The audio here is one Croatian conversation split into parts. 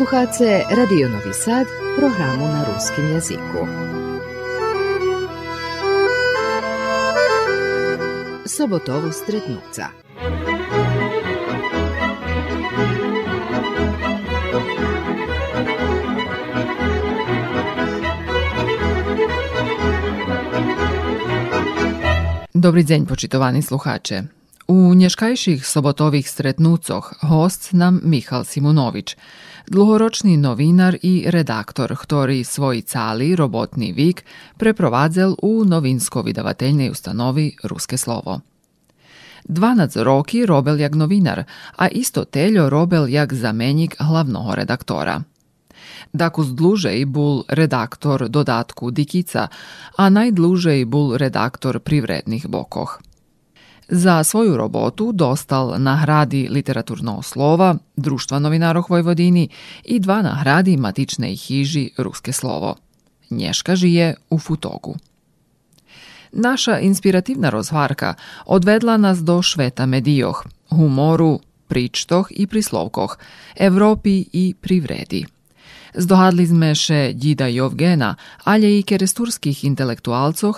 Slušate Radio Novi Sad, programu na ruskim jeziku. Sobotovo stretnuca. Dobry dzień, počitovani sluhače. U nješkajších sobotovih stretnucoh host nam Michal Simunović, dlugoročni novinar i redaktor, ktorý svoj cali robotni vik preprowadzel u novinsko-vydavateljnej ustanovi Ruske slovo. 12 roki robel jak novinar, a isto teljo robel jak zamenjik hlavnog redaktora. Dakus dlužej bul redaktor dodatku Dikica, a najdlužej bul redaktor privrednih bokoh. Za svoju robotu dostal nahradi literaturno slova Društva novinaroh Vojvodini i dva nahradi matičnej hiži Ruske slovo. Nješka žije u Futogu. Naša inspirativna rozvarka odvedla nas do šveta medijoh, humoru, pričtoh i prislovkoh, Evropi i privredi. Zdohadli sme się dida Jowgena, ale i kieres turskich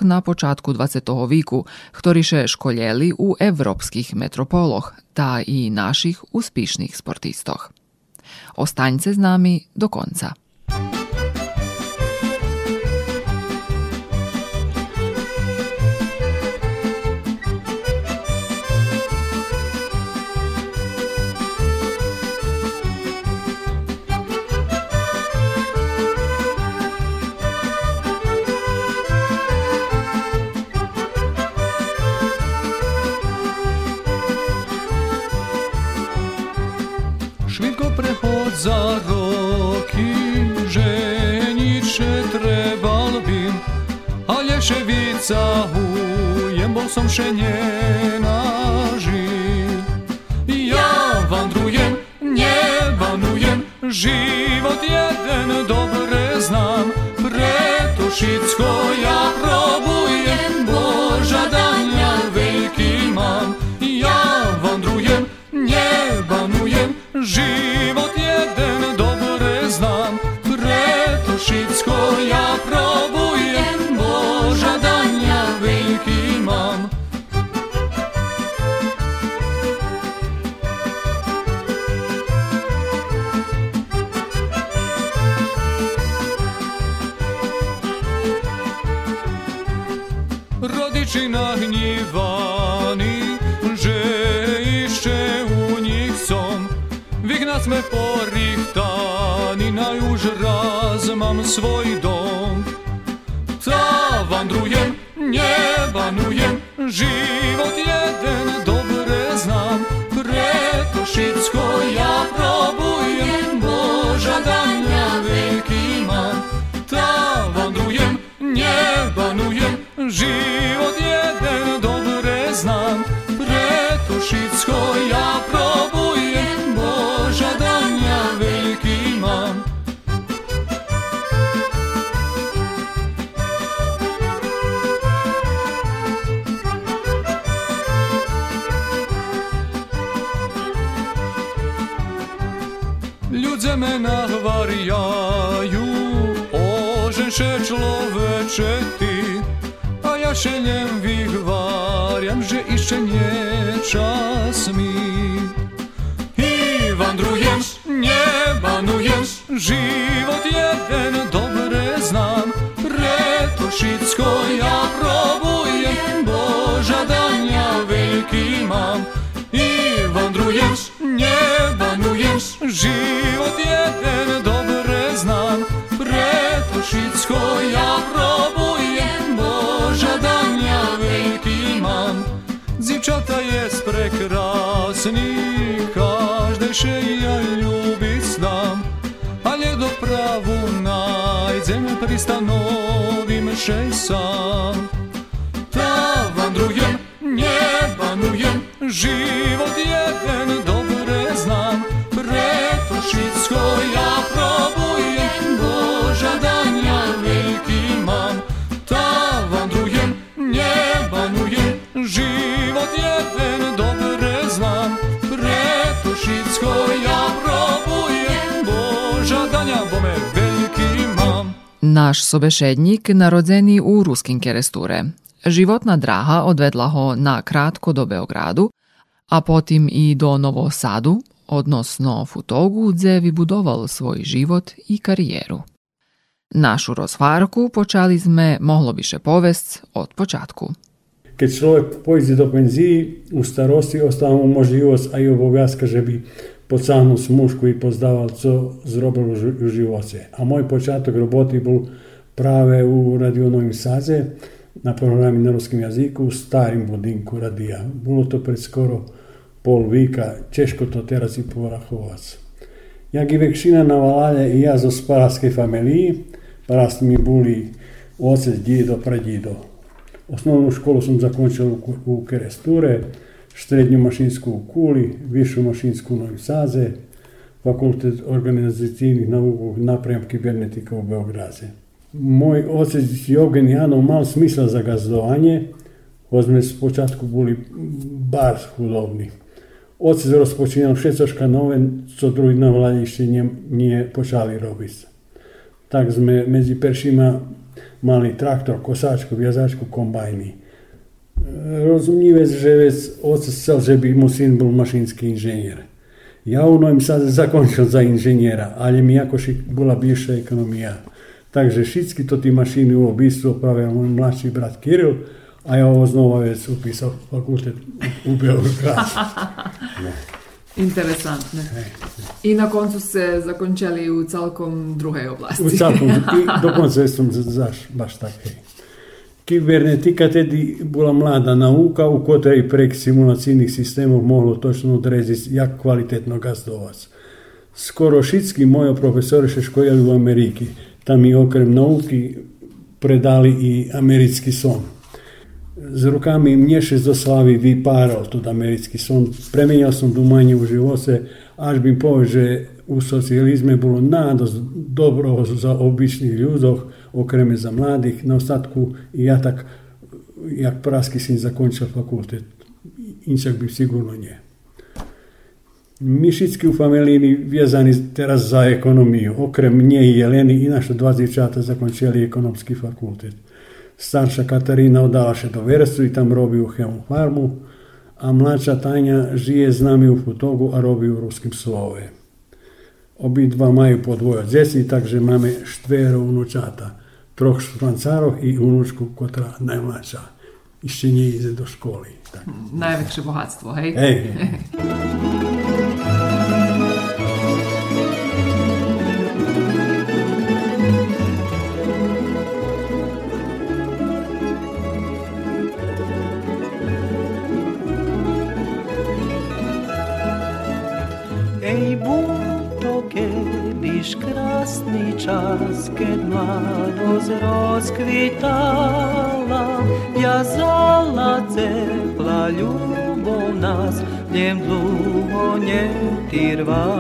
na początku 20. viku, którzy się szkoleli u europskich metropoloch, ta i naszych uspišnih sportistoh. Ostaňte s nami do konca. Za roki ženiče trebal bim, a lješevica hujem, bol še njena živ. Ja vandrujem, nie vanujem, život jeden dobre znam, preto šicko ja probujem, Boža me nahvarjaju, oženše človeče ty, a ja njem vyhvarjam, že ište nie čas mi. I vandrujem, nie banujem, život jeden dobre znam, preto všetko ja probujem, Boža dania veľký mám. Prekrasni, każdy się ja lubić znam, ale do prawu najdziem pristanowim się sam. Ta wandrujem, nie banujem, Naš sobešednik narodzeni u Ruskim Keresture. Životna draha odvedla ho na kratko do Beogradu, a potim i do Novosadu, odnosno Futogu, gdje vybudoval svoj život i karijeru. Našu rozvárku počali sme mohlo biše povest od počatku. Keď človek pôjde do penzii, u starosti ostáva mu možnosť a i obowiązka, že by podsáhnuł smušku i pozdával, co zrobil u živote. A môj počiatok roboty bol práve u Radio Novim Sadze na programi na ruskom jazyku u starim budinku radija. Bolo to pred skoro pol vika, češko to teraz i porachovať. Jak i vekšina na Valalje i ja zo sparaske familiji, parast mi boli otec, djedo, pradjedo. Osnovnu školu sam zakončil u, u Keresture, srednju mašinsku u Kuli, višu mašinsku u Novi Saze, fakultet organizacijnih nauka naprem kibernetika u Beograze. Moj otec Jogen Janov mal smisla za gazdovanje, ozme s počatku boli bar hudobni. Otec rozpočínal všetko nové, co druhý na vláde ešte nie, nie počali robiť. Tak sme medzi peršíma mali traktor, kosáčku, viazačku, kombajny. Rozumljivé, že vec otec chcel, že by mu syn bol mašinský inženier. Ja u Novim Sade zakončil za inženjera, ali mi jakoši bola bivša ekonomija. Takže všetky to tí mašiny u obistvu môj mladší brat Kiril, a ja ovo znova već upisao fakultet u Beograd. Interesantne. I na koncu se zakončali u celkom druhej oblasti. U celkom, i do konca sam zaš, baš tak. Kibernetika tedy bola mlada nauka u kojoj prek simulacijnih sistemov moglo točno odreziti jak kvalitetno gazdovac. Skoro šitski moji profesori še škojali u Ameriki. Tam mi okrem nauki predali i američki son z rukami mnješe zoslavi vypáral tu americký som. Premenil som dumanie v živote, až by povedal, že u socializme bolo nádosť dobro za obyčných ľudoch, okreme za mladých. Na ostatku ja tak, jak praský syn zakončil fakultet. Inčak by sigurno. My všetky u familiji vjezani teraz za ekonomiju. Okrem nje i Jeleni i naša dva dječata zakončili ekonomski fakultet. Starša Katarina odala še do Versu i tam robi u Hemu farmu, a mladša Tanja žije z nami u Futogu, a robi u Ruskim slove. Obidva maju po dvoje djeci, takže máme štvero unučata. Troch špancarov i unučku, kotra najmladša. Ešte nie ide do školy. Tak. Najväčšie bohatstvo, hej? Hej. čas, keď mladosť rozkvitala, jazala tepla ľubo nás, v ňem dlho netyrvala.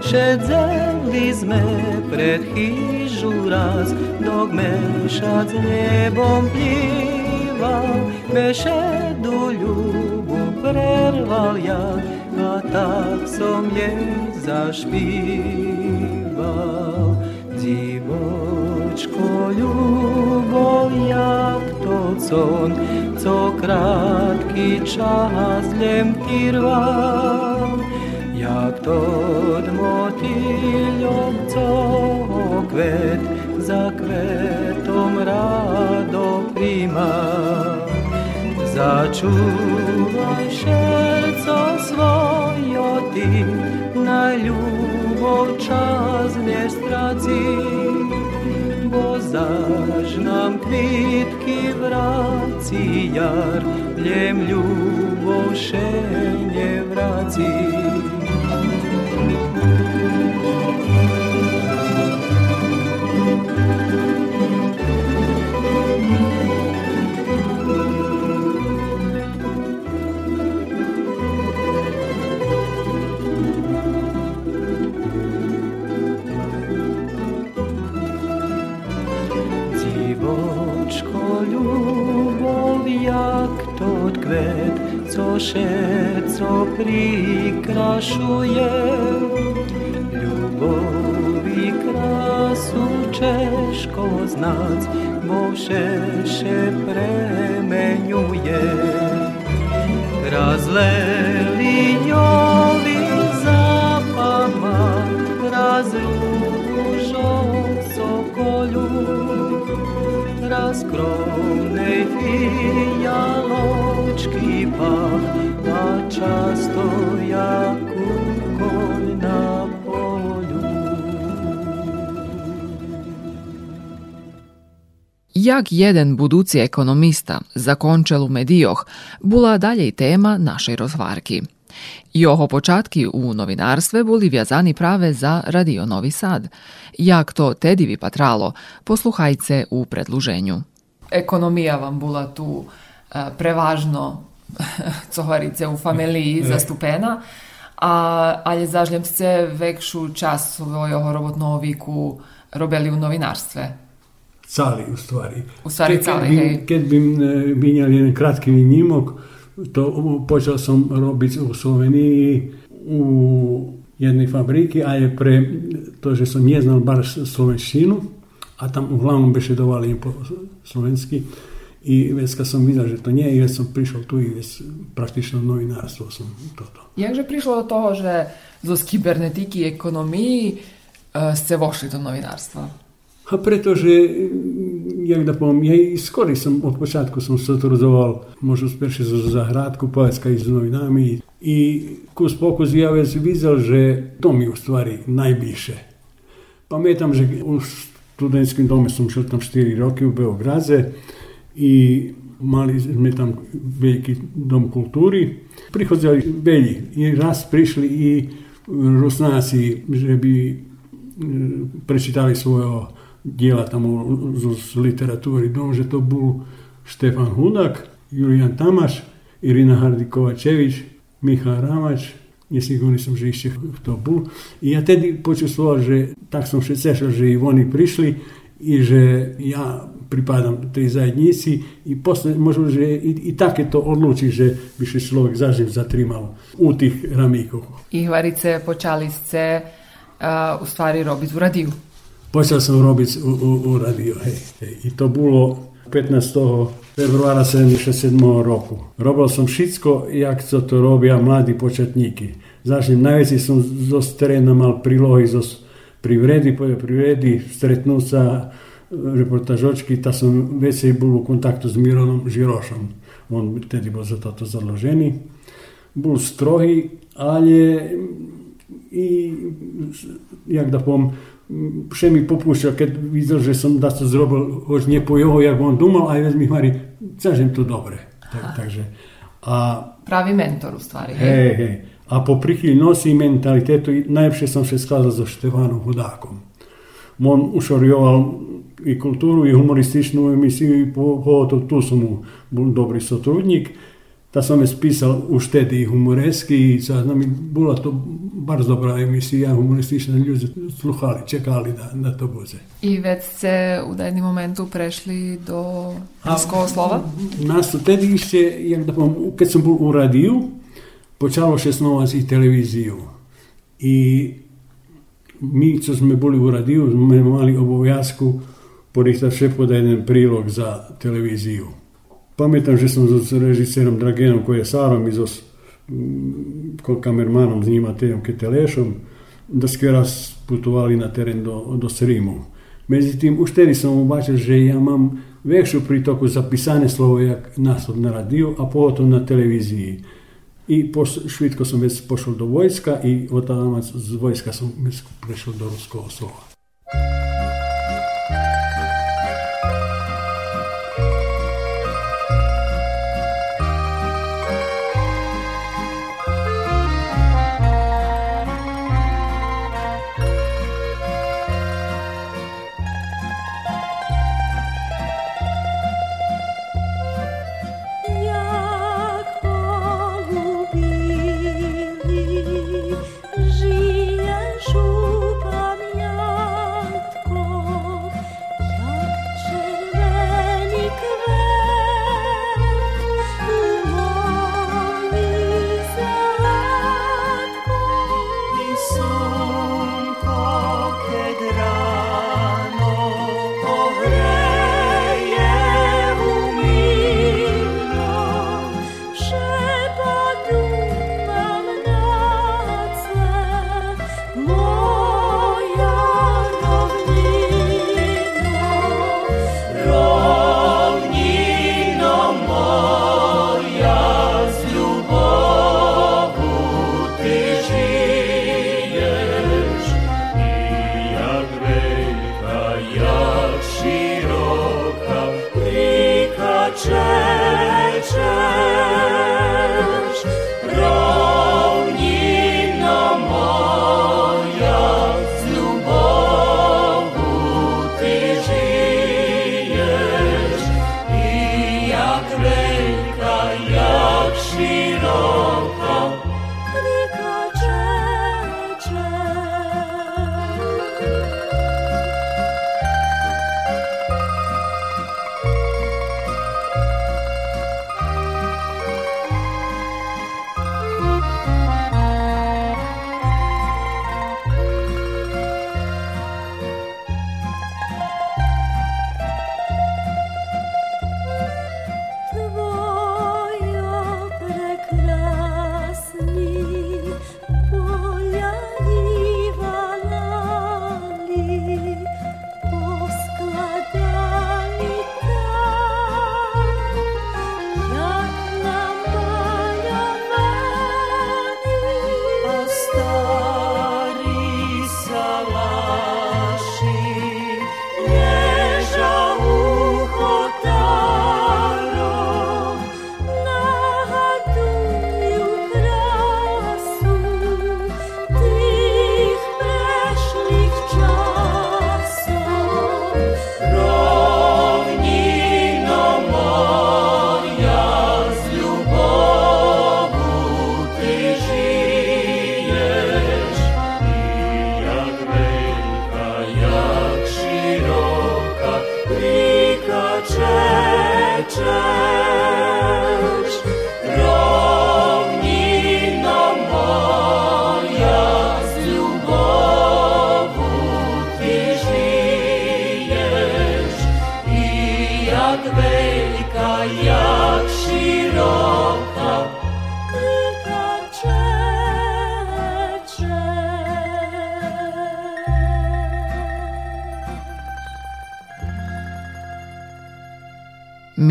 Šedzeli sme pred chyžu raz, dok mešac nebom plýval, mešedu ľubu prerval ja, a tak som jej. Divočko ľubov, jak to con, co krátky čas len trval. Jak to motýľom, co kvet za kvetom rado príjma. Začúvaj šerco svojo tým, na ljubov čas ne straci, zaž nam kvitki vraci jar, ljem ljubov še ne vraci. Co prikrašuje ljubovi krasu češko znać, bo šeše premenjuje. Razleli Vatra skromnej fijaločki pah, často ja na polju. Jak jeden buduci ekonomista, zakončelu medijoh, bula dalje i tema našej rozvarki. Joho počatki u novinarstve boli vjazani prave za Radio Novi Sad – Jak to Tedi bi patralo, posluhajce u predluženju. Ekonomija vam bula tu e, prevažno, co govorice, u familiji zastupena, a, ali zažljem se vekšu čas svojega robotnog viku robili u novinarstve. Cali, u stvari. U stvari cali, hej. Kad bi minjali kratki njimok, to počeo sam robiti u Sloveniji u jedne fabrike, a je pre to, že som neznal bar slovenštinu, a tam uglavnom bešedovali po slovenski, i već kad sam vidio, že to nije, već sam prišao tu i već praktično novinarstvo sam toto. Jakže prišlo do toho, že zo z kibernetiki i ekonomiji uh, e, ste vošli do novinarstva? A pretože, jak da povom, ja i skori sam, od počátku sam se trudoval, možda spješi za zahradku, poetska i s novinami, i kus pokus ja već videl, že to mi u stvari najbliže. Pamätam, že u studentskom dome som šel tam 4 roky u Beogradze i mali sme tam veliki dom kulturi. Prichodzali velji i raz prišli i Rusnáci, že by e, prečítali svojho diela tam u- zo z literatúry dom, že to bol Štefan Hudak, Julian Tamaš, Irina Hardikovačević, Miha Ramać, nesigurni nisam že ešte kto był. I ja tedy počuval, že tak som šecešal, že i oni prišli i že ja pripadam tej zajednici i posle možemo že i, i tak je to odluči že bi se človek zaživ zatrimalo u tih ramikov. Ihvarice počali ste uh, u stvari robiti u radiju. Počeo sam robiti u, u, u radiju, hej, hej. I to bilo 15. februára 77. roku. Robil som všetko, jak co to robia mladí početníky. Začnem, najväčší som zo teréna mal prílohy zo pri vredi, pri vredi, stretnúť sa, reportažočky, ta som vecej bol u kontaktu s Mironom Žirošom. On vtedy bol za toto založený. Bol strohý, ale i, jak da poviem, še mi popúšťal, keď videl, že som da to zrobil, už nie po jeho, jak on dumal, aj vec mi hovorí, kažem to dobre. Tak, takže, a, Pravi mentor u stvari. He, hej. A po prihljivnosti i mentalitetu najviše sam se skazao za Števanom Hudakom. On ušorjoval i kulturu i humorističnu emisiju i po, po to, tu sam mu dobri sotrudnik da sam je spisal u štediji humoreski i sad nam je bila to bar dobra emisija humoristična, ljudi sluhali, čekali da, da to bude. I već ste u dajnim momentu prešli do ruskog slova? Nas u tedišće, jak da pom, kad sam bol u radiju, počalo še snovac i televiziju. I mi, co smo bili u radiju, smo imali obovjasku porihtati še pod jedan prilog za televiziju. Pamätám, že som s režisérom Dragenom Kojesarom i s- mm, kamermanom s njima Tejom Ketelešom da ske raz putovali na teren do, do Srimu. Međutim, už tedy sam ubačil, že ja mam veću pritoku za pisane slovo jak naslov na radiju, a pogotovo na televiziji. I švitko sam već pošao do vojska i od tada z vojska sam već do ruskog slova.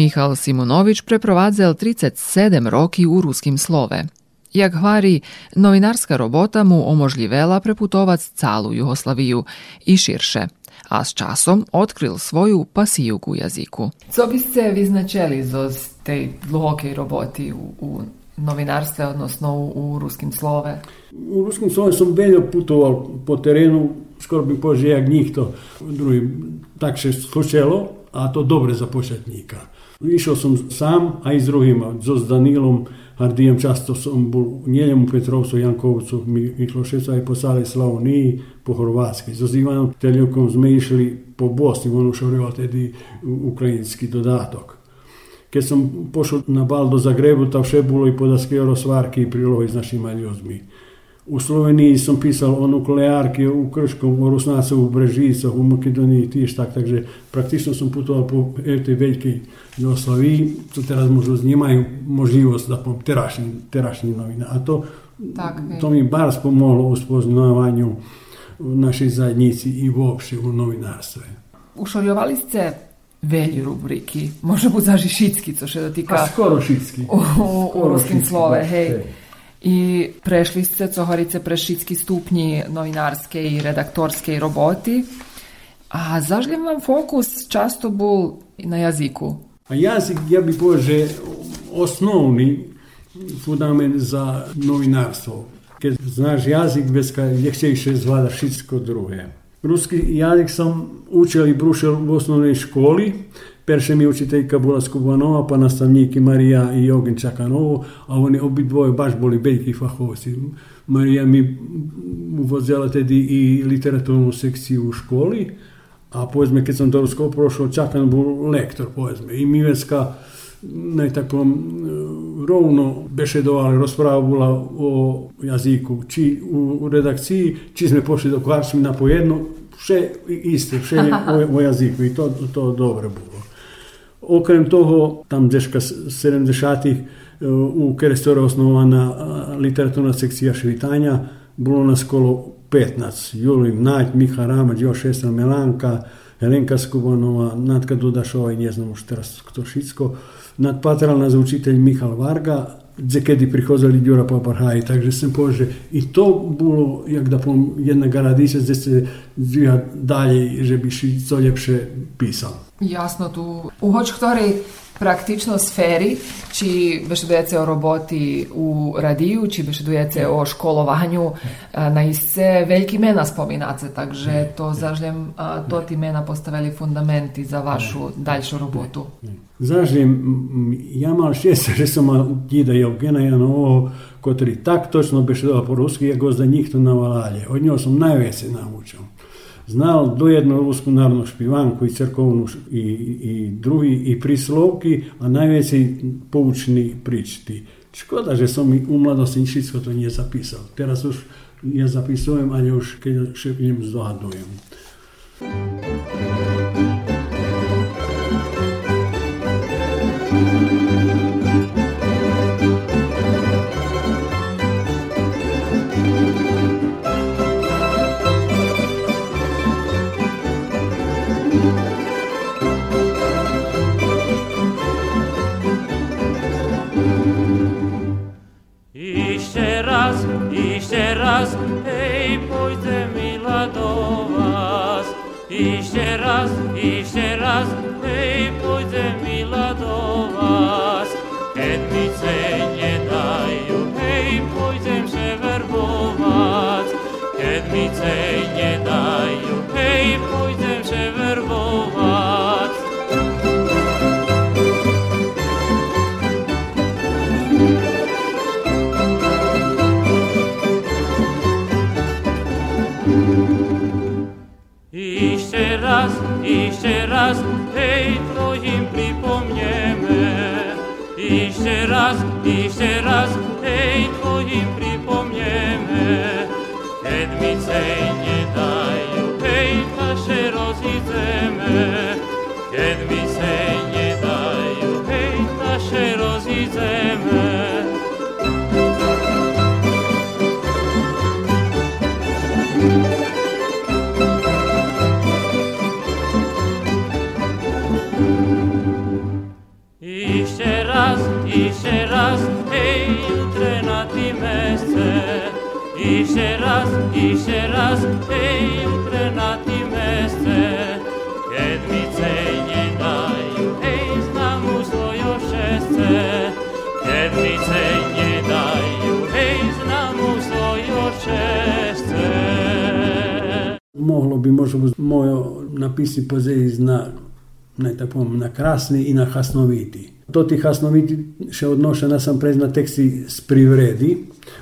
Michal Simonovič preprowadzel 37 roki u ruskim slove. Jak hvari, novinarska robota mu omožljivela preputovac calu Jugoslaviju i širše, a s časom otkril svoju pasiju u jaziku. Co biste vi značeli za tej dlhokej roboti u, u novinarstve, odnosno u, u ruskim slove? U ruskim slove sam veljo putoval po terenu, skoro bi pože njih to drugi tak se slučelo, a to dobre za početnika. Išiel som sám aj s druhým, so s Danílom Hardijom, často som bol nielen u Petrovcu, Jankovcu, mi išlo všetko aj po celej Slavonii, po Chorvátskej. So Ivanom Teljokom sme išli po Bosni, on už hovoril tedy ukrajinský dodatok. Keď som pošel na bal do Zagrebu, tam vše bolo i podaskivalo svárky i prilohe s našimi ljudmi. U Sloveniji som písal o nukleárke, u Krškom, o Rusnácov, u Brežícoch, u Makedonii tiež tak, takže praktično som putoval po tej veľkej Jugoslavii, co teraz možno nemajú možnosť da po terašnji, terašnji novina. A to, tak, to mi bar pomohlo u spoznavanju našej zajednici i uopšte u novinarstve. Ušorjovali ste velji rubriki, može bu zaži šitski, co še dotika... A skoro šitski. U, u, u ruskim slove, hej. hej i prešli ste Cohorice prešitski stupnji novinarske i redaktorske roboti. A zašto vam fokus často bol na jaziku? A jazik, ja bi pože, osnovni fundament za novinarstvo. Keď znaš jazik, bez je chceš zvlada všetko druhé. Ruski jazik sam učil i brušil u osnovnej školi, Perše mi učiteljka bila Skubanova, pa nastavniki Marija i Jogin Čakanovo, a oni obidvoje baš boli veliki fahovci. Marija mi uvozila tedy i literaturnu sekciju u školi, a povedzme, kad sam do Rusko prošao, Čakan bol lektor, povedzme. I Miveska na takom rovno bešedovali, rozprávula o jaziku, či u redakciji, či sme pošli do Kvaršmina po jedno, vše iste, vše o, o jaziku i to, to dobro bilo. Okrem toho, tam deška 70-ih u Kerestora osnovana literaturna sekcija švitanja, bilo nas kolo 15. Julin Nać, Miha Ramađ, još Esra Melanka, Helenka Skubanova, Natka Dudašova i ne znamo kto šitsko. Nadpatral nas učitelj Mihal Varga, kedy prichodzili Ďura Paparhaji, takže sem pože i to bolo, jak da pom, jedna garadica, gdje se dalje, že bi co ljepše pisal. Jasno, tu u hoč ktorej praktično sferi, či bešedujete o roboti u radiju, či bešedujete o školovanju na isce veljki mena spominace, takže to zažljem, to ti mena postavili fundamenti za vašu daljšu robotu. Zažljem, ja mal šćesta, že sam mal dida Evgena Janovo, kotri tak točno bešedova po ruski, ja go za njih to navalalje. Od njega sam najveće naučio znal dojedno rusku narodnu špivanku i crkovnu i, i drugi i prislovki, a najveći poučni pričti. Škoda, že som mi u mladosti všetko to nije zapisal. Teraz už ja zapisujem, ale už keď šepnem zdohadujem. raz, hej, pojďte milá do vás. Ještě raz, ještě raz, hej, pojďte milá Jeszcze raz, jeszcze raz, hej, to im przypomniemy. Jeszcze raz, jeszcze raz, hej, to im przypomniemy. Sedmice nie dają, hej, nasze rozjedziemy. Kiedy hej, jutre na. Iście raz, iście raz, hej, jutre na ty mesce. Keď mi cej nie dajú, hej, znam u svojo šesce. Keď mi cej nie dajú, hej, znam u svojo šesce. Moglo bi možda moje napisi pozeti na, tako, na krasni i na hasnoviti. To ti hasnoviti še odnoša na sam prezna teksti z privredi.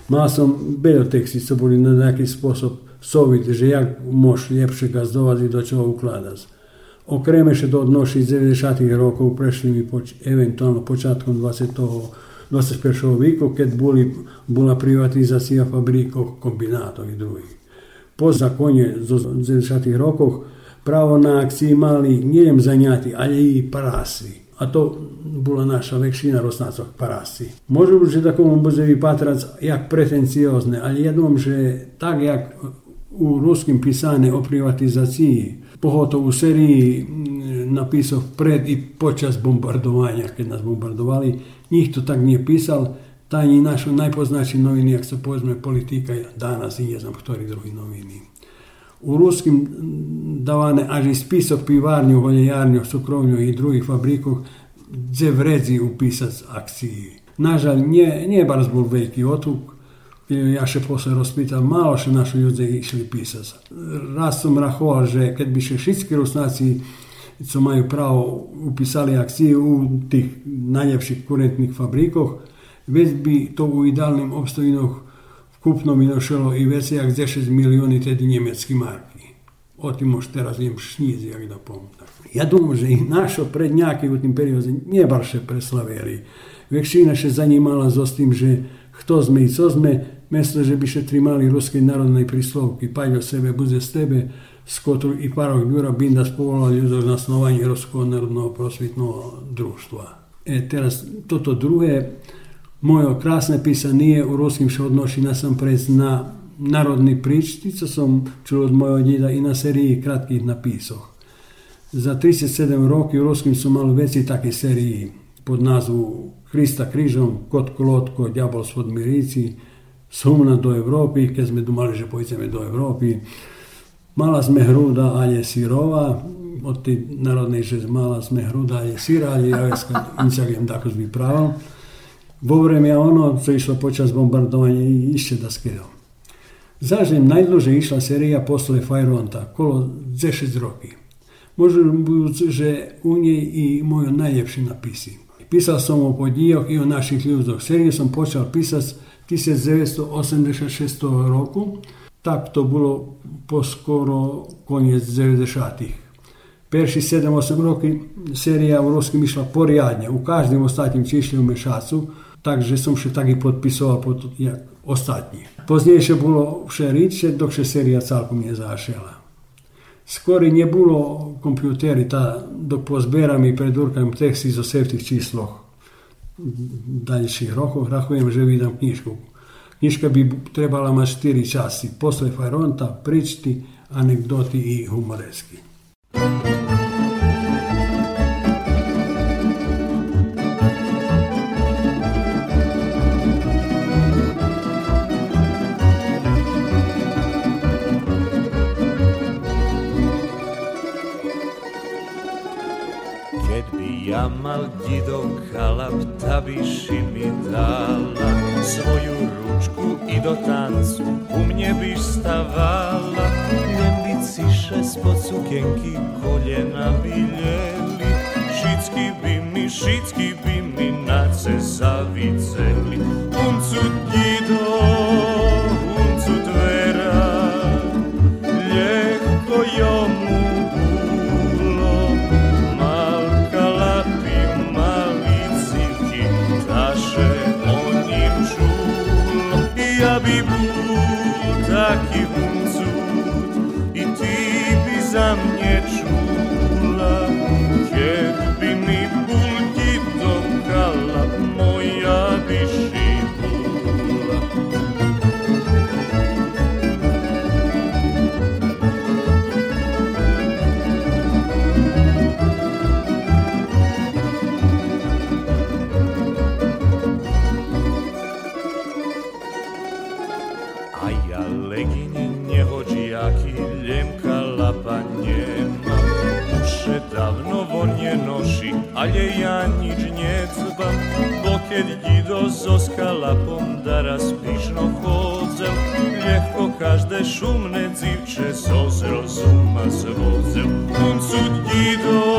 Mal som beljo teksti, co boli na neki sposob soviti, že jak mož ljepše gazdovati do čego ukladati. Okreme še do odnoši iz 90. rokov prešlimi poč, eventualno počatkom 20. 21. viku, keď boli, bola privatizacija fabrikov, kombinatov i drugih. Po zakonje z 90. rokov pravo na akciji mali njem zanjati, ali i parasi a to bola naša väčšina Rosnácov parásci. Môžu že takom budeme patrať jak pretenciozne, ale ja že tak, jak u ruskim pisane o privatizaciji, pogotovo u seriji mm, pred i počas bombardovanja, kad nas bombardovali, njih to tak nije pisal, taj i naš najpoznačiji novini, jak se pozme politika danas i ne znam ktori drugi. U ruskim davane až i spisok pivarnju, voljejarnju, cukrovnju i drugih fabrikov, gdje vrezi upisać akciji. Nažal, nie, nie bardzo bol veľký otuk, ja še posle rozpital, malo še naši ľudia išli písať. Raz som rachoval, že keď by še všetci rusnáci, co majú pravo, upísali akciju u tých najlepších kurentných fabrikoch, već bi to u idealnim obstojinoch Kupno Milošelo i Vesejak za 6 milioni tedy njemački marki. O tim možeš teraz njemš šnizi, jak da pomta. Ja dumam, že i našo prednjake u tim periodu nije baš preslaveli. Vekšina še zanimala z ostim, že kto sme i co sme, mesto, že bi še trimali ruske narodne prislovki, paljo sebe, buze s tebe, s i parog bjura binda spovolala ljudo na osnovanje Ruskog narodnog prosvitnog društva. E, teraz, toto druge, moje krásne písanie u ruskim še odnoši nasampred na narodní príčty, co som čul od mojho dida i na sérii kratkých napisoch. Za 37 rokov u ruskim som mal veci také sérii pod názvu Krista križom, Kot Kolotko, Djabol svod Mirici, Sumna do Evropy, keď sme dumali, že pojďeme do Evropy. Mala sme hruda, ale sirova, od tej narodnej, že mala sme hruda, ale sira, ale ja inčak jem tako vyprával. Vo vreme ono, co išlo počas bombardovanja i išće da skedom. Zažem najdluže išla serija posle Fajronta, kolo 10 roki. Biti, že u njej i moje najljepši napisi. Pisao sam o podijok i o naših ljudoch. Seriju sam počeo pisati 1986 roku, tak to bilo poskoro konec 90-ih. Perši 7-8 roki serija u ruskim išla porjadnje, u každým ostatním čišli u mešacu, takže som še tak i podpisoval pod ostatní. Poznejšie bolo vše riče, dok še celkom nezašela. Skori nie bilo kompjuteri, ta, dok pozberam i predurkam tekst iz čísloch daljších rokoch, rachujem, že vydám knižku. Knižka by trebala mať 4 časti. Posle Fajronta, pričty, anekdoty i humoresky. Keď didok chalap, ta by ši mi dala svoju ručku i do tancu u mne by stavala. Jen by ciše spod sukienky koljena by ljeli, šicki by mi, šicki by mi na ce zaviceli. Uncu dido, ale ja nič necbam Bo keď gido zoska lapom da raspišno chodzel Ljehko každe šumne dzivče so zrozuma zvodzel Uncud gido,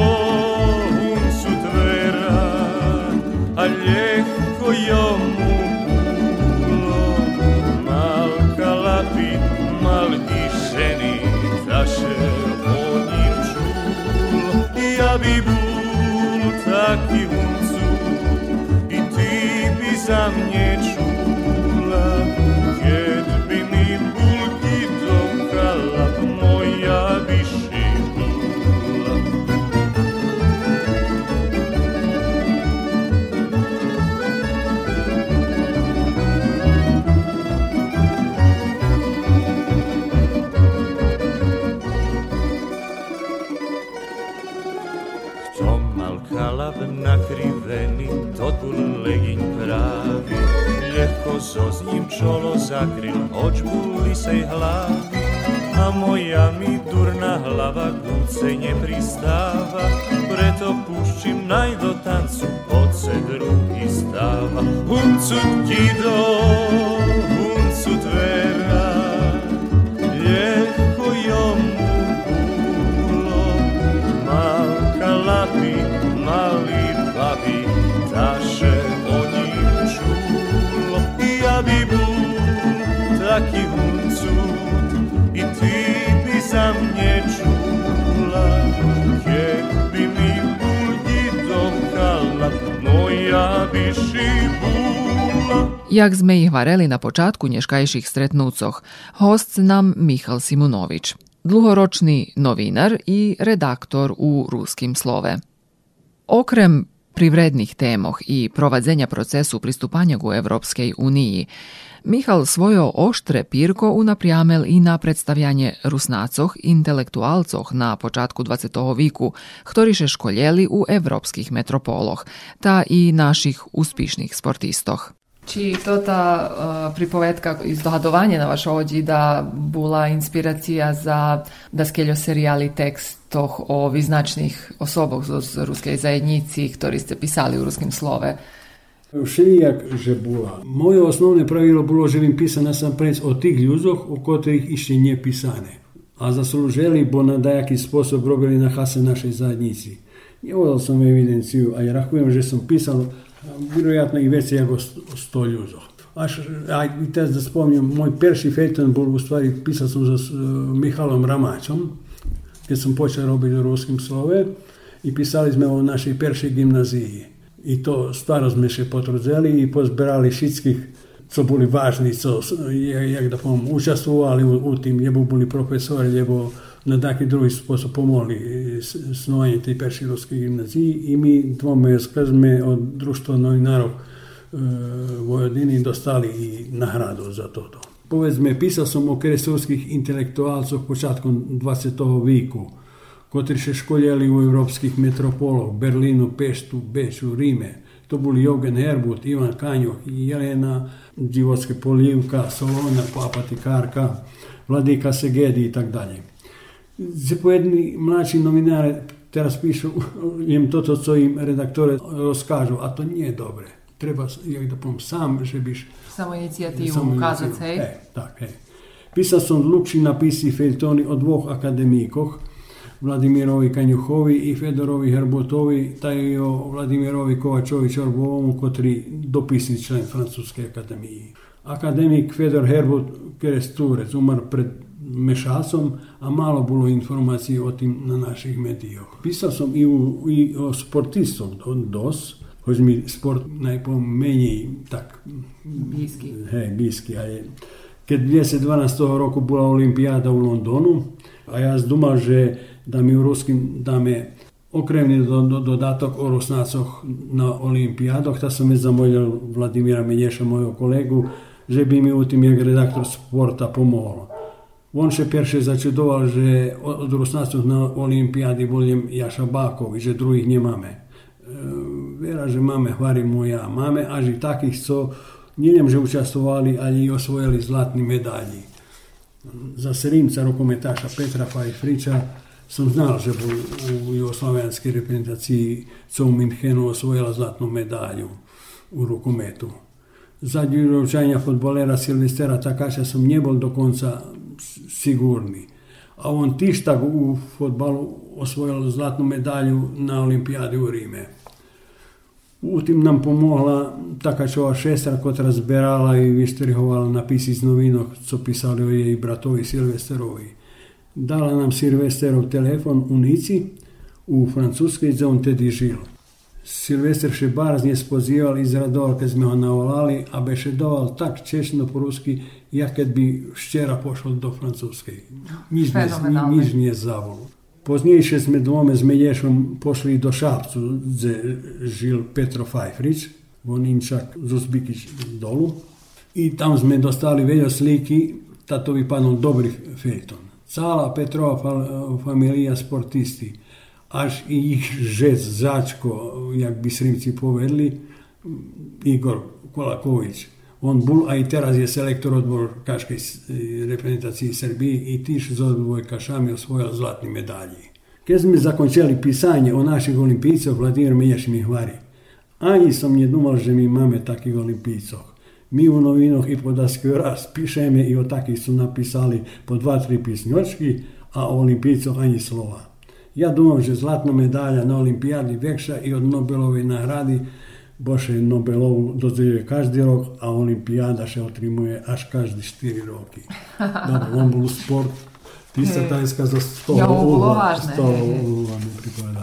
slzoz ním čolo zakril, oč lisej hlav. A moja mi durná hlava kľúce nepristáva, preto púštim naj do tancu, od se druhý stáva, Huncu ti doj. Čula. Kjek bi mi bulji dokala, moja bi šibula. Jak sme ih vareli na počatku nješkajših stretnucoh, host nam Mihal Simunović, dlugoročni novinar i redaktor u Ruskim slove. Okrem privrednih temoh i provadzenja procesu pristupanja u Evropskej uniji, Mihal svojo oštre pirko unaprijamel i na predstavljanje rusnacoh intelektualcoh na počatku 20. viku, ktoriše školjeli u evropskih metropoloh, ta i naših uspišnih sportistoh. Či to ta uh, pripovedka iz dohadovanja na vaš ođi da bula inspiracija za da skeljo serijali tekstoh o vyznačných osoboch z ruskej zajednici, ktorí ste pisali u ruskim slove. Šenijak žebula. Moje osnovne pravilo bilo želim pisana sam prec o tih ljuzoh u kotrih išće nje pisane. A za želi bo na dajaki sposob robili na hase našoj zajednici. I odal sam evidenciju, a ja rakujem že sam pisal, vjerojatno i već jako sto ljuzoh. Aš, aj, teraz da spomnim, moj perši fejton bol u stvari, pisal sam za e, Mihalom Ramačom, gdje sam počeo robiti u ruskim slove i pisali smo o našoj peršoj gimnaziji. I to stvarno sme še potrudzeli i pozberali všetkých, co boli vážni, co, jak da poviem, učestvovali u, u tým, lebo boli profesori, lebo na taký druhý spôsob pomohli snovanju tej peršej ruskej gimnaziji i mi dvome sme od društva novinarov e, Vojvodini dostali i nagradu za toto. Povedzme, pisao sam o kresovskih intelektualcov počatkom 20. viku, še školjeli u evropskih metropolov, Berlinu, Peštu, Beču, Rime. To boli Jogen Herbut, Ivan Kanjoh, Jelena Životske Polivka, Solona, Papatikarka, Vladika Segedi i tak dalje. Za pojedni mlači novinari teraz pišu im toto, co im redaktore rozkažu, a to nije dobre. Treba, jak da povem, sam, že biš Samo inicijativu ukazati, hej? E, tak, hej. Pisao sam dlhši napisi feljtoni o dvoch akademikoh, Vladimirovi Kanjuhovi i Fedorovi Herbotovi, taj i o Vladimirovi Kovačović Orbovomu, kotri dopisni člen Francuske akademije. Akademik Fedor Herbot Keresturec umar pred mešacom, a malo bilo informacij o tim na naših medijah. Pisal som i, u, i o sportistov dos, hoď mi sport najpomenej tak Bliski. hej, blízky. A je, keď v 2012 roku bola Olympiáda v Londonu, A ja zdumał, że da mi u ruskim dame okremni do, do, dodatok o Rusnacoch na olimpijadoch, ta sam je zamolio Vladimira Menješa, mojego kolegu, že bi mi u tim jak redaktor sporta pomoglo. On še pierwszy začudoval, že od Rusnacov na olimpijadi boljem Jaša Bakov i že drugih nie mamy. E, Vera, že máme, hvarimo ja. Máme až i takých, co nielen, že učestvovali, ale i osvojili zlatní medalji. Za Serimca, rukometaša Petra Fajfriča, sam znal, že bol u jugoslovenskej reprezentaciji, co u Minhenu osvojila zlatnu medalju u rukometu. Zadnji uročanja futbolera Silvestera Takaša sam nie bol do konca sigurni. A on tištak u futbalu osvojil zlatnu medalju na olimpijadi u Rime. U tim nam pomogla Takačova šestra, koja zberala i vyštrihovala napisi z novinok, co pisali o jej bratovi Silvesterovi. Dala nam Silvesterov telefon u Nici, u Francuskoj, gdje on tedi žil. Silvester še barazně spozival izradoval, keď sme ho navolali a bešedoval tak češno po rusky, jak keď by včera pošol do francúzskej. Nič, ne, nič nie zavol. Poznejšie sme dvome s Medješom pošli do Šapcu, kde žil Petro Fajfrič, Voninčak, Zuzbikić dolu. I tam sme dostali veľa slíky, tato vypadnul dobrý fejton. Cala Petrova familija sportisti až ich žec, začko, jak by Srimci povedli, Igor Kolaković. On bol aj teraz je selektor odbor kaškej reprezentácii Srbiji i tiš z odbojkašami osvojil zlatni medalji. Keď sme zakončili pisanje o našich olimpijcoch, Vladimir Menješ mi hvari. Ani som nedumal, že my máme takých olimpijcoch. Mi u novinah i po daskerac pišeme i o takih su napisali po dva, tri pisnjočki, a o olimpijcu ani slova. Ja domam, že zlatna medalja na olimpijadi vekša i od Nobelove nagradi boše Nobelovu dozvije každi rok, a olimpijada še otrimuje až každi štiri roki. Da, on bol sport, tista tajska za sto ja, ovo. Sto ovo mi pripada.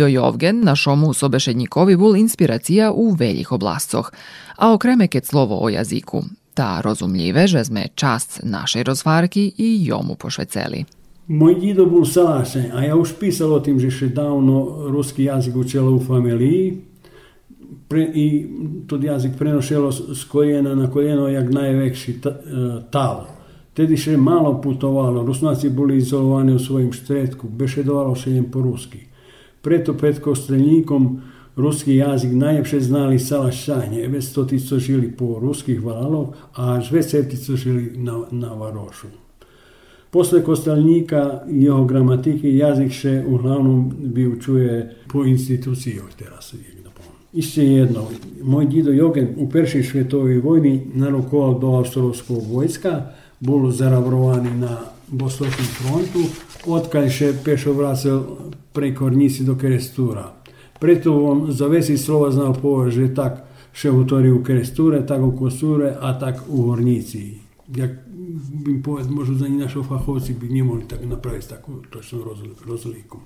Ido Jovgen na šomu Sobešednjikovi bul inspiracija u veljih oblastoh, a okreme ket slovo o jaziku. Ta rozumljive žezme čast našej rozvarki i jomu pošveceli. Moj dido bul salašen, a ja už pisalo tim, že še ruski jazik jazyk učila u familiji pre, i tudi jazik prenošelo s korijena na koljeno jak najvekši ta, e, talo. Še malo putovalo, rusnaci boli izolovani u svojim štretku, bešedovalo še jem po ruski. Preto pred kostelnikom ruski jazik najljepše znali salašanje, već to ti co žili po ruskih valov, a žveceti co žili na, na Varošu. Posle kostelnika jeho gramatike jazik še uglavnom bi učuje po instituciji teraz Ište jedno, moj dido Jogen u Peršoj svetovoj vojni narukoval do austrovskog vojska, bol zaravrovaný na Bostovskom frontu, odkaj še pešo vracal preko Rnisi do Krestura. Preto bom zavesi slova znal povrž že tak še utoril Kresture, tako Kosure, a tak u Hornici. Jak bim povedal, možda za njih našel fahovci, bi ne mogli tako napraviti tako točno razliku.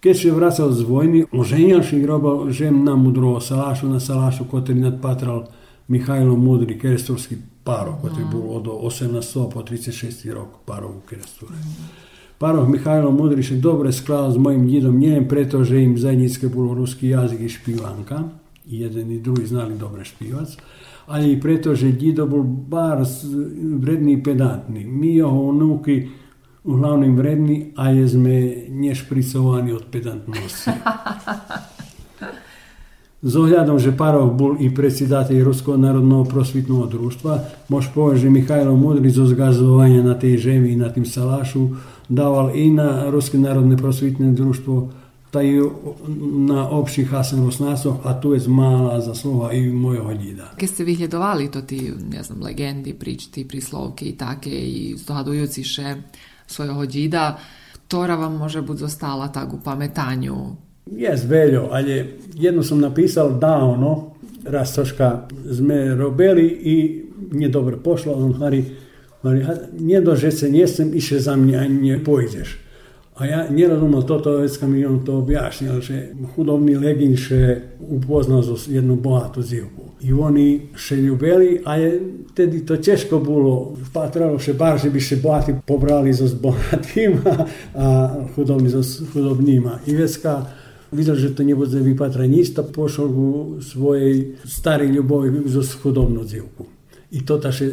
Keď se vracal z vojni, oženjaš i groba žem na mudro, salašu na salašu, kot je nadpatral Mihajlo Mudri, kresturski paro, kot je bilo od 1800 po 36 rok parov u Kresture. Mm. Paroh Mihajlo Mudri se dobro sklada s mojim djedom njenim, pretože im zajednički poloruski jazik i špivanka, i i drugi znali dobro špivac, ali i pretože djedo bol bar vredni i pedantni. Jeho unuki uglavnom vredni, a jezme nešpricovani od pedantnosti. S ohľadom, že Parov bol i predsjedateľ Ruského národného prosvitného društva, mož povedať, že Mihajlo Mudri zo zgazovania na tej žemi na tým salašu dával i na Ruské národné prosvitné družstvo, taj na opštih Hasan a tu je mala zaslova i mojho dida. Keď ste vyhľadovali to tí, ne znam, legendy, pričty, príslovky i také, i zdohadujući še svojho dida, ktorá vám može buď zostala tak u pamätanju Jes veljo, ali jedno sam napisal davno, rastoška sme robili i nije dobro pošlo, on hari, Mówi, nie do rzeczy nie jestem, iż za mnie ani nie pójdziesz. A ja nie rozumiem to, to jest kamienią to wyjaśniał, że hudobni legin się upoznał z jedną bogatą dziewką. I oni się lubili, a wtedy to ciężko było. Patrało się bardziej, by się bogaty pobrali z bogatyma, a hudobni z hudobnima. I wiecka widział, że to nie będzie wypatranista, poszedł swojej starej lubowi z hudobną dziewką. I to ta še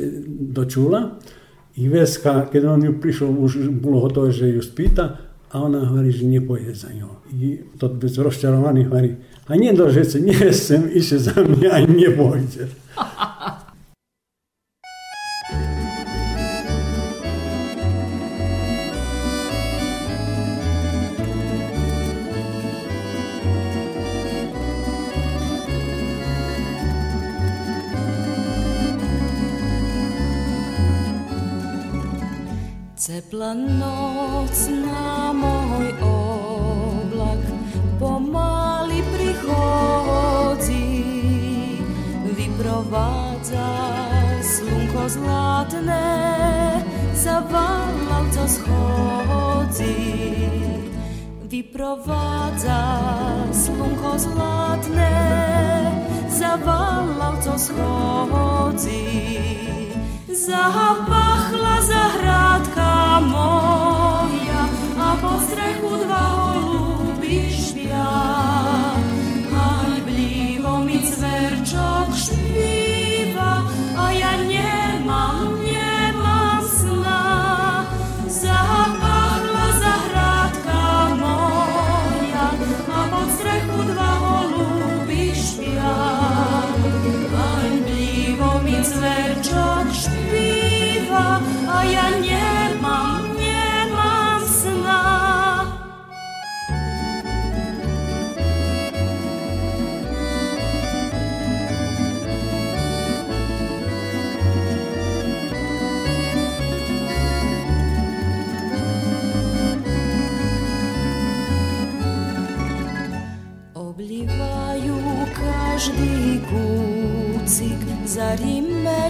dočula. I Veska, kad on ju prišao, už bilo gotovo že ju spita, a ona hvali, že ne poje za njo. I to bez rozčarovanih hvali, a nje dožece, nje sem iše za mnja, a nje. Bila noc na moj oblak pomalý prihodzi, wyprowadza słonko zlatne, zawalał co schodzi. Wyprowadza słonko zlatne, zawalał co schodzi. Zahawa zahradka moja a po strechu dva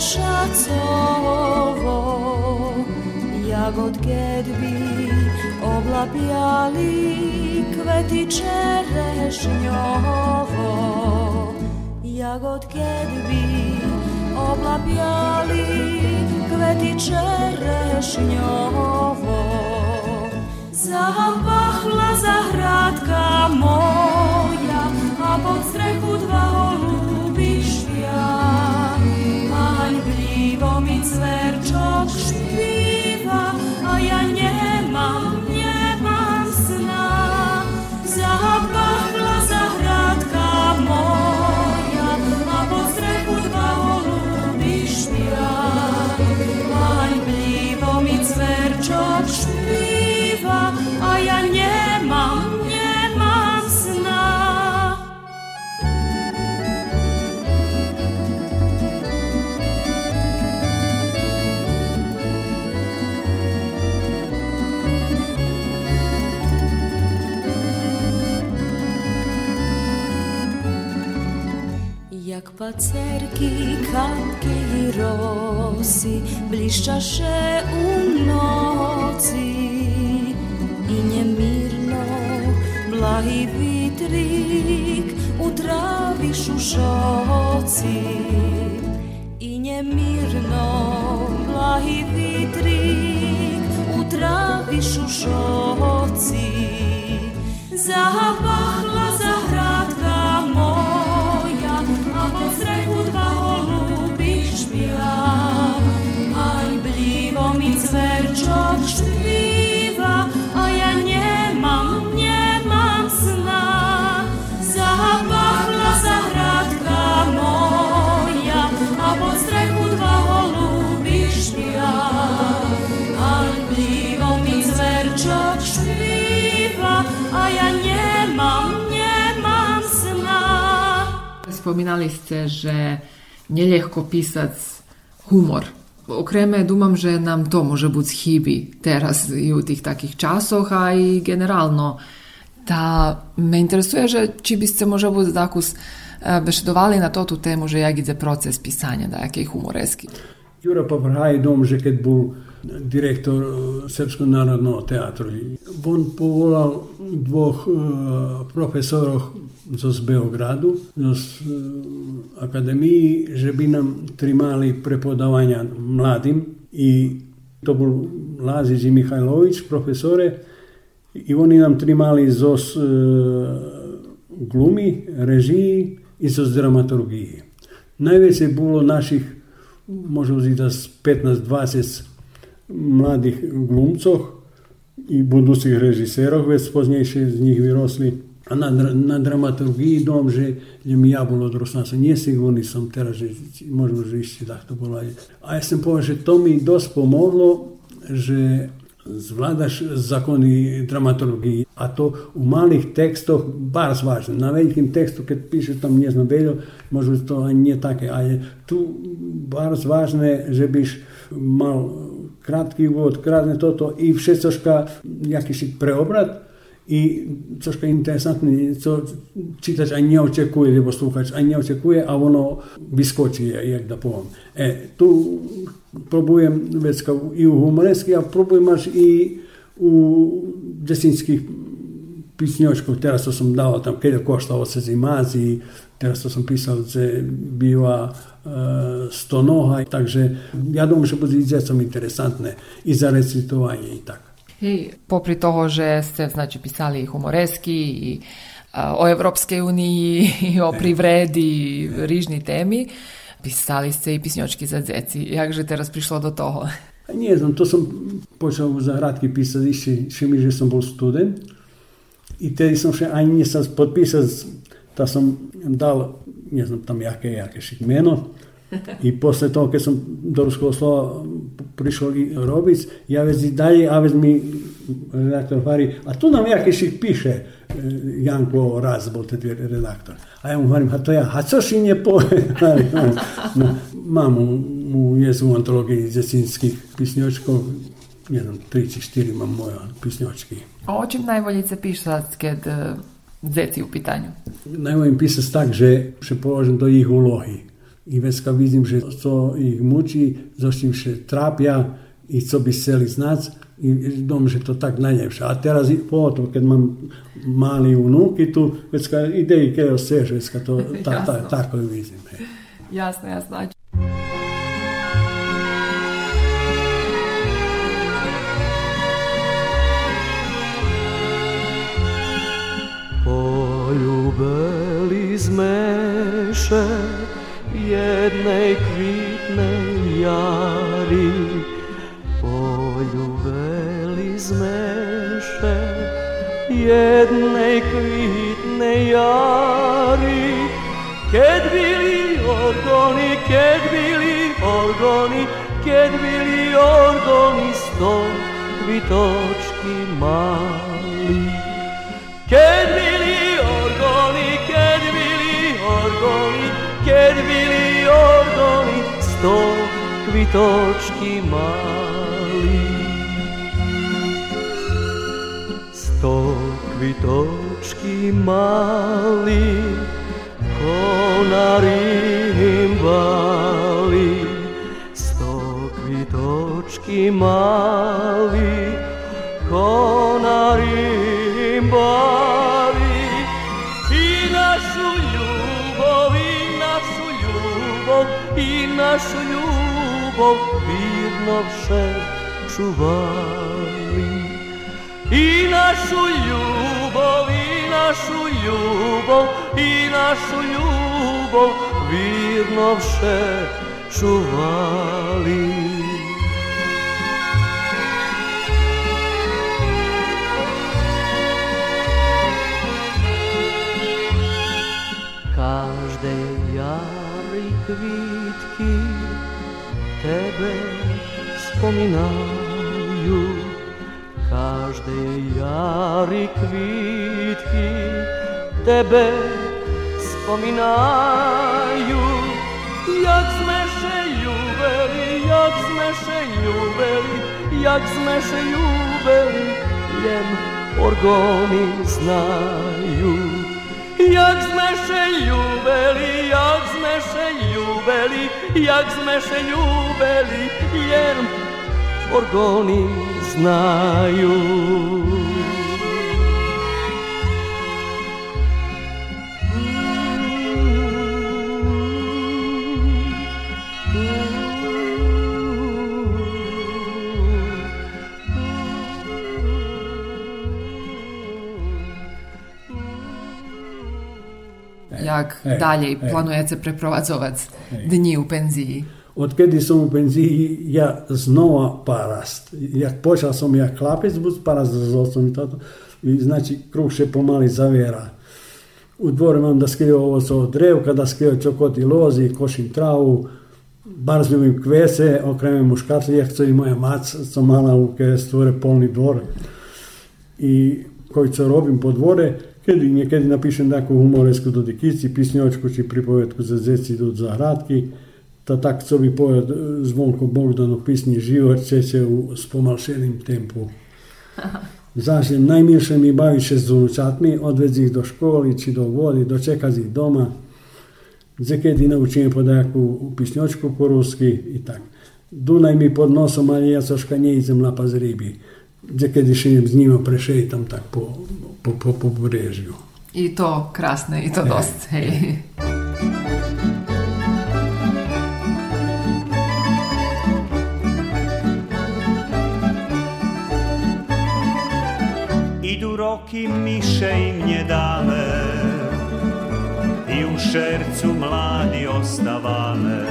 šacovo, jagodke dbi oblapjali kveti čerešnjovo. Jagodke dbi oblapjali kveti čerešnjovo. Zapahla zahradka moja, a pod strehu dva holuba serca krzywi. Пацерки, капки і роси блищаше у ноці, і немірно благи вітрик у траві шушоці, і немірно благи вітрик у траві шушоці. Spominali ste že nelehko pisac humor. Okreme, dumam, že nam to može biti hibi teraz i u tih takih časoh, a i generalno. Da me interesuje, že či biste može biti takus eh, bešedovali na to tu temu, že jak ide proces pisanja, da jak je humoreski. Jura pa pravi dom že kad bol direktor eh, Srpsko narodno teatru. On povolal dvoch uh, eh, profesorov z Beogradu, z e, akademiji, že bi nam trimali prepodavanja mladim i to bol Lazić i Mihajlović, profesore, i oni nam trimali zos e, glumi, režiji i zos dramaturgiji. Najveće bilo naših, možemo uzeti da s 15-20 mladih glumcov i budućih režiserov, već poznejšie z nich vyrosli. na, na dramaturgiji dom že je mi jabulo odrasla sam. Nije sigurni sam teraz, že možemo že isti da to bilo. A ja sam povedal, že to mi dost pomoglo, že zvladaš zakoni dramaturgiji. A to u malih tekstoh bar zvažno. Na velikim tekstu kad pišeš tam ne znam veljo, možda to nije tako. Ali tu bar zvažno že biš mal kratki uvod, kratne toto i všetko jakiši preobrat, i troszkę interesantny, co czytać, a nie oczekuje, albo słuchać, a nie oczekuje, a ono wyskoczy, jak da powiem. E, tu próbuję i u humoreski, a próbuję masz i u dziecińskich pisniočkov, teraz to sam dao tam, kiedy je koštao se zimazi, teraz to sam pisał, że biva e, stonoha, Także ja domam, še bude interesantne i za i tak. Hej, popri toho, že ste znači pisali humoreski i o Evropskej uniji i o privredi i rižni temi, pisali ste i pisnjočki za djeci. Jakže teraz prišlo do toho? Nie znam, to som počal u zahradki písať ešte, ešte mi, že som bol student. I tedy som še ani nesam podpísať, tá som dal, ne znam tam jaké, jaké šik meno. I posle toho keď som do ruského slova prišao robiť, ja već i dalje, a već mi redaktor hvali, a tu nam jakiši piše e, Janko Razbol, te dvije redaktor. A ja mu hvalim, a to ja, a co im no, je po... Mamu u jezu antologiji djecinskih pisnjočkov, ne znam, tri či štiri imam. A o čem najbolje se pišat kad e, u pitanju? Najbolje im tak, že se položim do ih ulohi. I weska widzim, że co ich muči, co im się trapia i co by chcieli znać, i dom že to tak najljepše. A teraz potom, kad mam mali unuk i tu, već ka ide i keo seže, već ka to ta, ta, tako vidim. Hej. Jasno, jasno. A Poljubeli zmeše jednej kvitnej jari Poljubeli zmeše. Jednej kvitnej jari Kad bili orgoni, kad bili orgoni Kad bili orgoni sto kvitočki mali sto kvitočki mali. Sto kvitočki mali, ko na rimbali. Sto kvitočki mali, našu ljubav vidno vše čuvali. I našu ljubav, i našu ljubav, i našu ljubav vidno vše čuvali. Každe jari kvitki tebe spominaju Každe jari kvitki tebe spominaju Jak zmeše ljubeli, jak zmeše ljubeli, jak zmeše ljubeli, ljem orgoni znaju. Jak zmeše ljubeli, jak zmeše ljubeli, jak zmeše ljubeli, jer orgoni znaju. Jak Ej, dalje ej. planujete preprowadzovať dni u penziji? Odkedy som u penziji, ja znova parast. Jak počal som jak chlapec, bud parast otcom i toto. I znači, kruh še pomali zaviera. U dvore mam da skrio ovocovo drevka, da skrio čokoti lozi, košim travu, barzljivim kvese, okreme muškarci, jak co i moja mac, co mala u ke stvore polni dvor. I koji co robim po dvore, Kiedy niekiedy napiszę taką humoreską do dekici, pisnjočko či pripovedko za zeci do zahradki, ta tak, co bi poje Zvonko Bogdan u pisni život, seče u spomalšenim tempu. Zatim najmilše mi bavi se z unučatmi, odvezi ih do školi, či do vodi, dočekazi ih doma. Zekedi naučim podajaku pisnjočku po ruski i tak. Dunaj mi pod nosom, ali ja so škanje i zemla pa zribi. Zekedi šejem z njima prešetam tak po po, po, po pobrežju. I to krasne, i to Ej, dost. Hej. Idu roki miše im nie damy i u šercu mladi ostavame.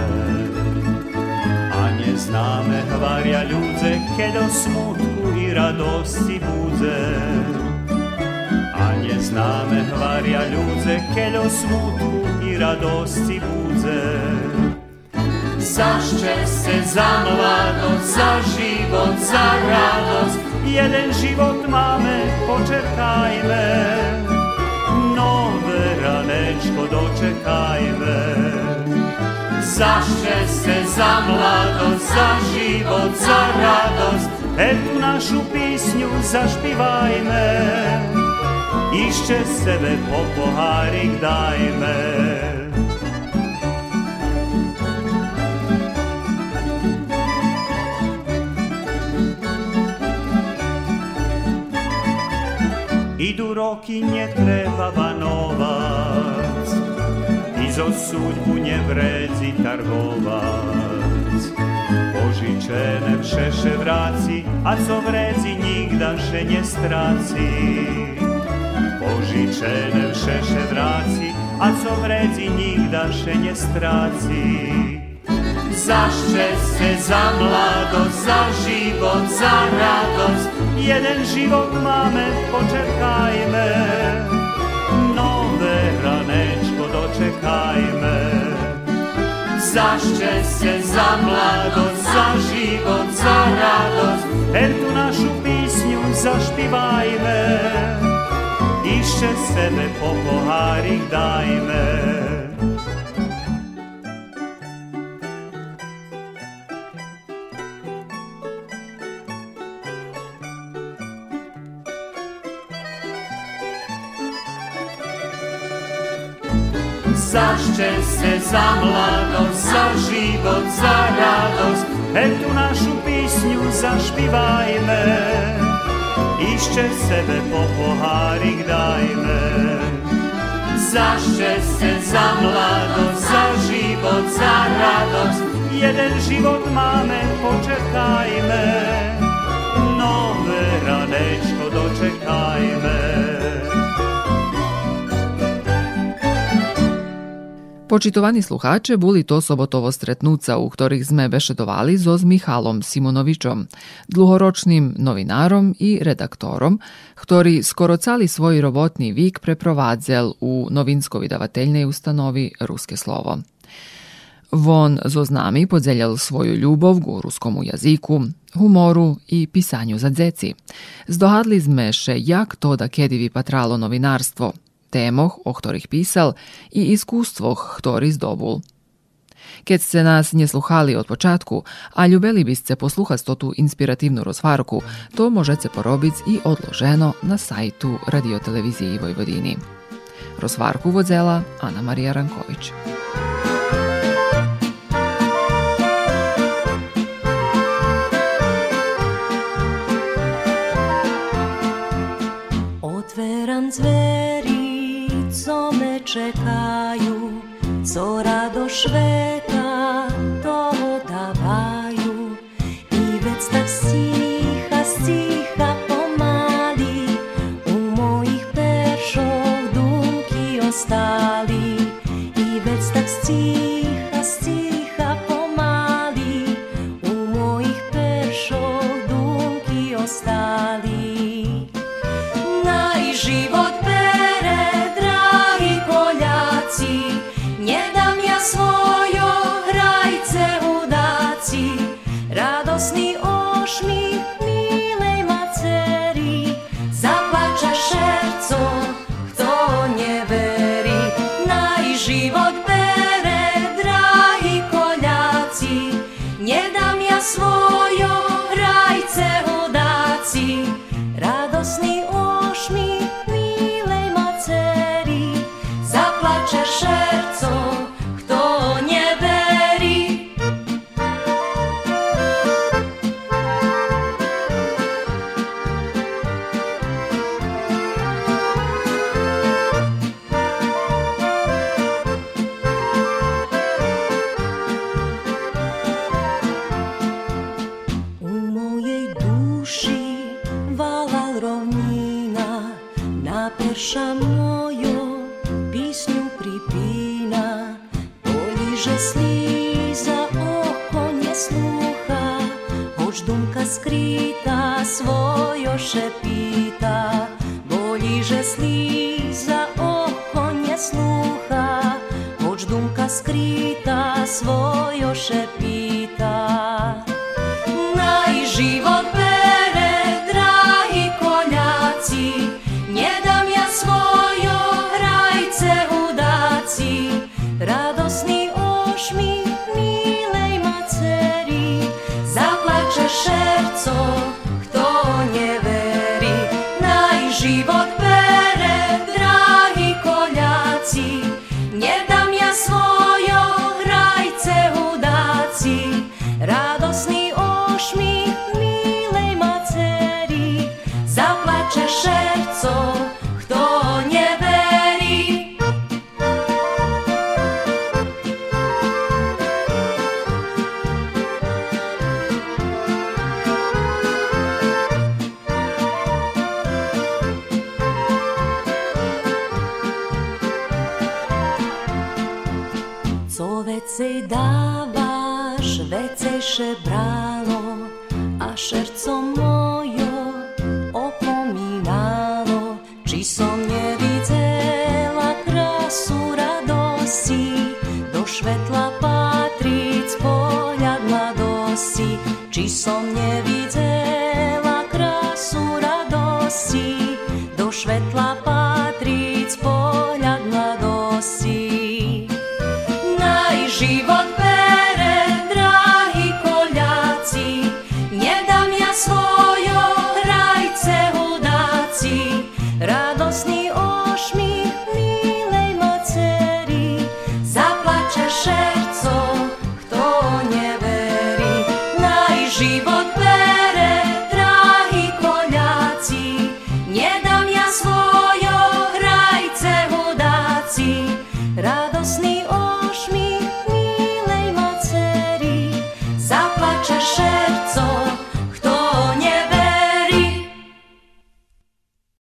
A nie znamy hvarja ľudze, keď o smutku i radosti budze. A nie znamy hvarja ľudze, keď o smutku i radosti budze. Za šťastie, za mladosť, za život, za radosť, jeden život máme, počerkajme. Nové ranečko dočekajme. Za šťastie, za mladosť, za život, za radosť, etú našu písňu zašpívajme. Ještě sebe po pohárik dajme. Idu roky, netreba vanovať, i zo súďbu nevredzi targovať. Požičene všeše vraci, a co vrezi nigdaše ne straci pożyczene wszerze wraci, a co wredzi nigda się nie straci. Za szczęście, za mladość, za żywot, za radość, jeden żywot mamy, poczekajmy. Nowe raneczko doczekajmy. Za szczęście, za mladość, za żywot, za radość, er tu naszą piśnię zaśpiewajmy. Ešte sebe po pohárich dajme. za šťastie, za mladosť, za život, za radosť. Hej, tu našu písňu zašpívajme, ešte sebe po pohárik dajme. Za šťastie, za mladosť, za život, za radosť, jeden život máme, počekajme. Nové ranečko dočekajme. Počitovaní sluhače, boli to sobotovo stretnúca, u ktorých sme bešedovali so s Michalom Simonovičom, dlhoročným novinárom i redaktorom, ktorý skoro cali svoj robotný vík preprovádzel u novinsko-vydavateljnej ustanovi Ruske slovo. Von zo znami podzeljal svoju ljubov k ruskomu jaziku, humoru i pisanju za dzeci. Zdohadli sme še jak to da kedivi patralo novinarstvo – témoch, o ktorých písal, i iskustvoch, ktorý zdobul. Keď ste nás nesluchali od počátku a ľubeli by ste poslúchať tú inspiratívnu rozvárku, to môžete porobiť i odloženo na sajtu radiotelevízii Vojvodiny. Rozvárku vodzela Anna Maria Ranković. Čekajú, co rado šveta